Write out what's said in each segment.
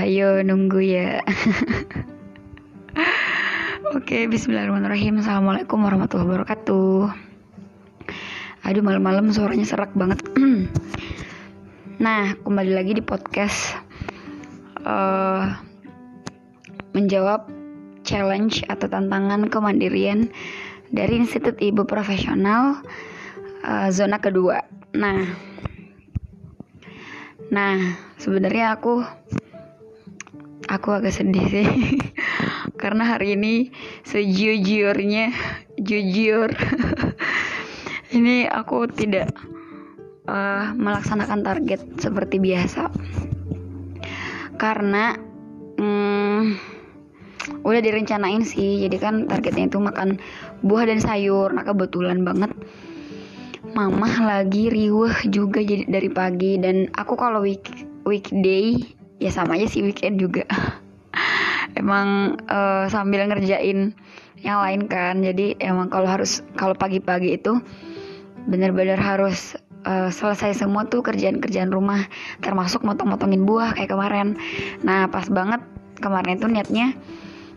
Hayo nunggu ya. Oke, bismillahirrahmanirrahim. Assalamualaikum warahmatullahi wabarakatuh. Aduh, malam-malam suaranya serak banget. nah, kembali lagi di podcast uh, menjawab challenge atau tantangan kemandirian dari Institut Ibu Profesional uh, zona kedua. Nah, nah sebenarnya aku aku agak sedih sih. Karena hari ini sejujurnya jujur. Ini aku tidak uh, melaksanakan target seperti biasa. Karena hmm, udah direncanain sih. Jadi kan targetnya itu makan buah dan sayur. Nah kebetulan banget mamah lagi riuh juga jadi dari pagi. Dan aku kalau week weekday ya sama aja sih weekend juga. Emang uh, sambil ngerjain yang lain kan. Jadi emang kalau harus kalau pagi-pagi itu bener-bener harus uh, selesai semua tuh kerjaan-kerjaan rumah. Termasuk motong-motongin buah kayak kemarin. Nah pas banget kemarin itu niatnya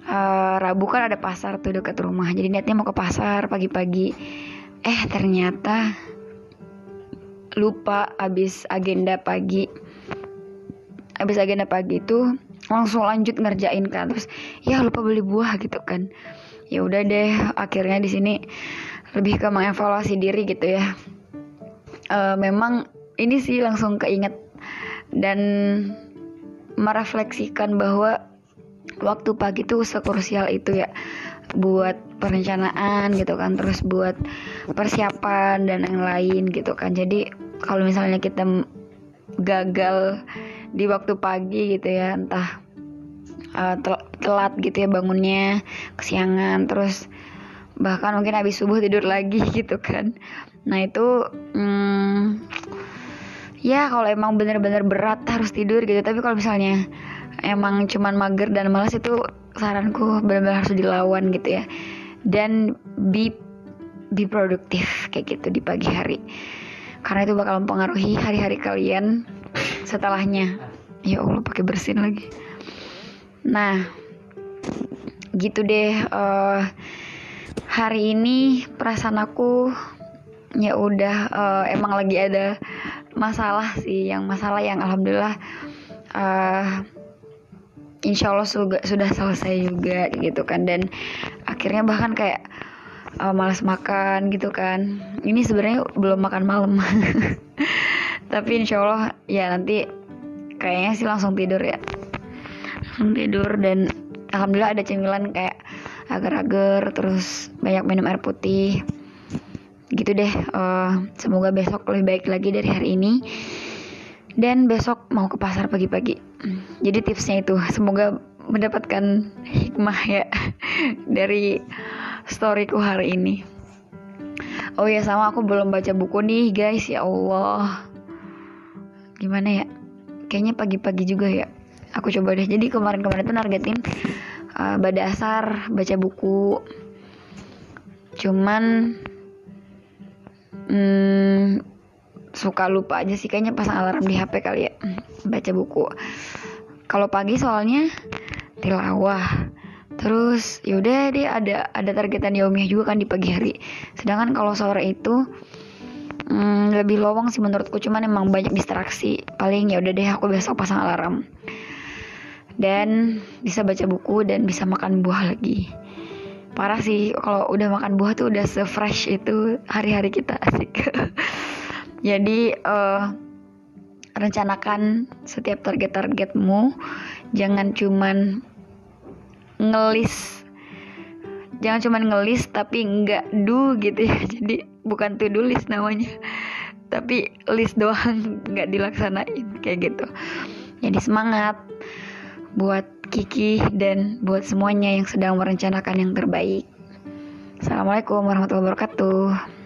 uh, Rabu kan ada pasar tuh dekat rumah. Jadi niatnya mau ke pasar pagi-pagi. Eh ternyata lupa abis agenda pagi abis agenda pagi itu langsung lanjut ngerjain kan. Terus ya lupa beli buah gitu kan. Ya udah deh akhirnya di sini lebih ke mengevaluasi diri gitu ya. E, memang ini sih langsung keinget dan merefleksikan bahwa waktu pagi tuh sekrusial itu ya. Buat perencanaan gitu kan terus buat persiapan dan yang lain gitu kan. Jadi kalau misalnya kita gagal di waktu pagi gitu ya entah uh, telat gitu ya bangunnya kesiangan terus bahkan mungkin habis subuh tidur lagi gitu kan. Nah itu hmm, ya kalau emang bener-bener berat harus tidur gitu. Tapi kalau misalnya emang cuman mager dan malas itu saranku benar-benar harus dilawan gitu ya. Dan be be produktif kayak gitu di pagi hari. Karena itu bakal mempengaruhi hari-hari kalian setelahnya. Ya Allah pakai bersin lagi. Nah gitu deh uh, hari ini perasaan aku ya udah uh, emang lagi ada masalah sih yang masalah yang alhamdulillah uh, insya Allah sudah, sudah selesai juga gitu kan. Dan akhirnya bahkan kayak uh, malas makan gitu kan. Ini sebenarnya belum makan malam tapi insya Allah ya nanti kayaknya sih langsung tidur ya. Langsung tidur dan alhamdulillah ada cemilan kayak agar-agar terus banyak minum air putih. Gitu deh uh, semoga besok lebih baik lagi dari hari ini. Dan besok mau ke pasar pagi-pagi. Jadi tipsnya itu semoga mendapatkan hikmah ya dari storyku hari ini. Oh ya sama aku belum baca buku nih guys. Ya Allah gimana ya? Kayaknya pagi-pagi juga ya. Aku coba deh. Jadi kemarin-kemarin tuh nargetin uh, pada asar baca buku. Cuman hmm, suka lupa aja sih. Kayaknya pasang alarm di HP kali ya baca buku. Kalau pagi soalnya tilawah. Terus yaudah deh ada ada targetan yaumiah juga kan di pagi hari. Sedangkan kalau sore itu hmm, lebih lowong sih menurutku cuman emang banyak distraksi. Paling ya udah deh aku besok pasang alarm. Dan bisa baca buku dan bisa makan buah lagi. Parah sih kalau udah makan buah tuh udah se-fresh itu hari-hari kita asik. Jadi uh, rencanakan setiap target-targetmu. Jangan cuman ngelis jangan cuman ngelis tapi nggak do gitu ya. Jadi bukan to do list namanya. Tapi list doang nggak dilaksanain kayak gitu. Jadi semangat buat Kiki dan buat semuanya yang sedang merencanakan yang terbaik. Assalamualaikum warahmatullahi wabarakatuh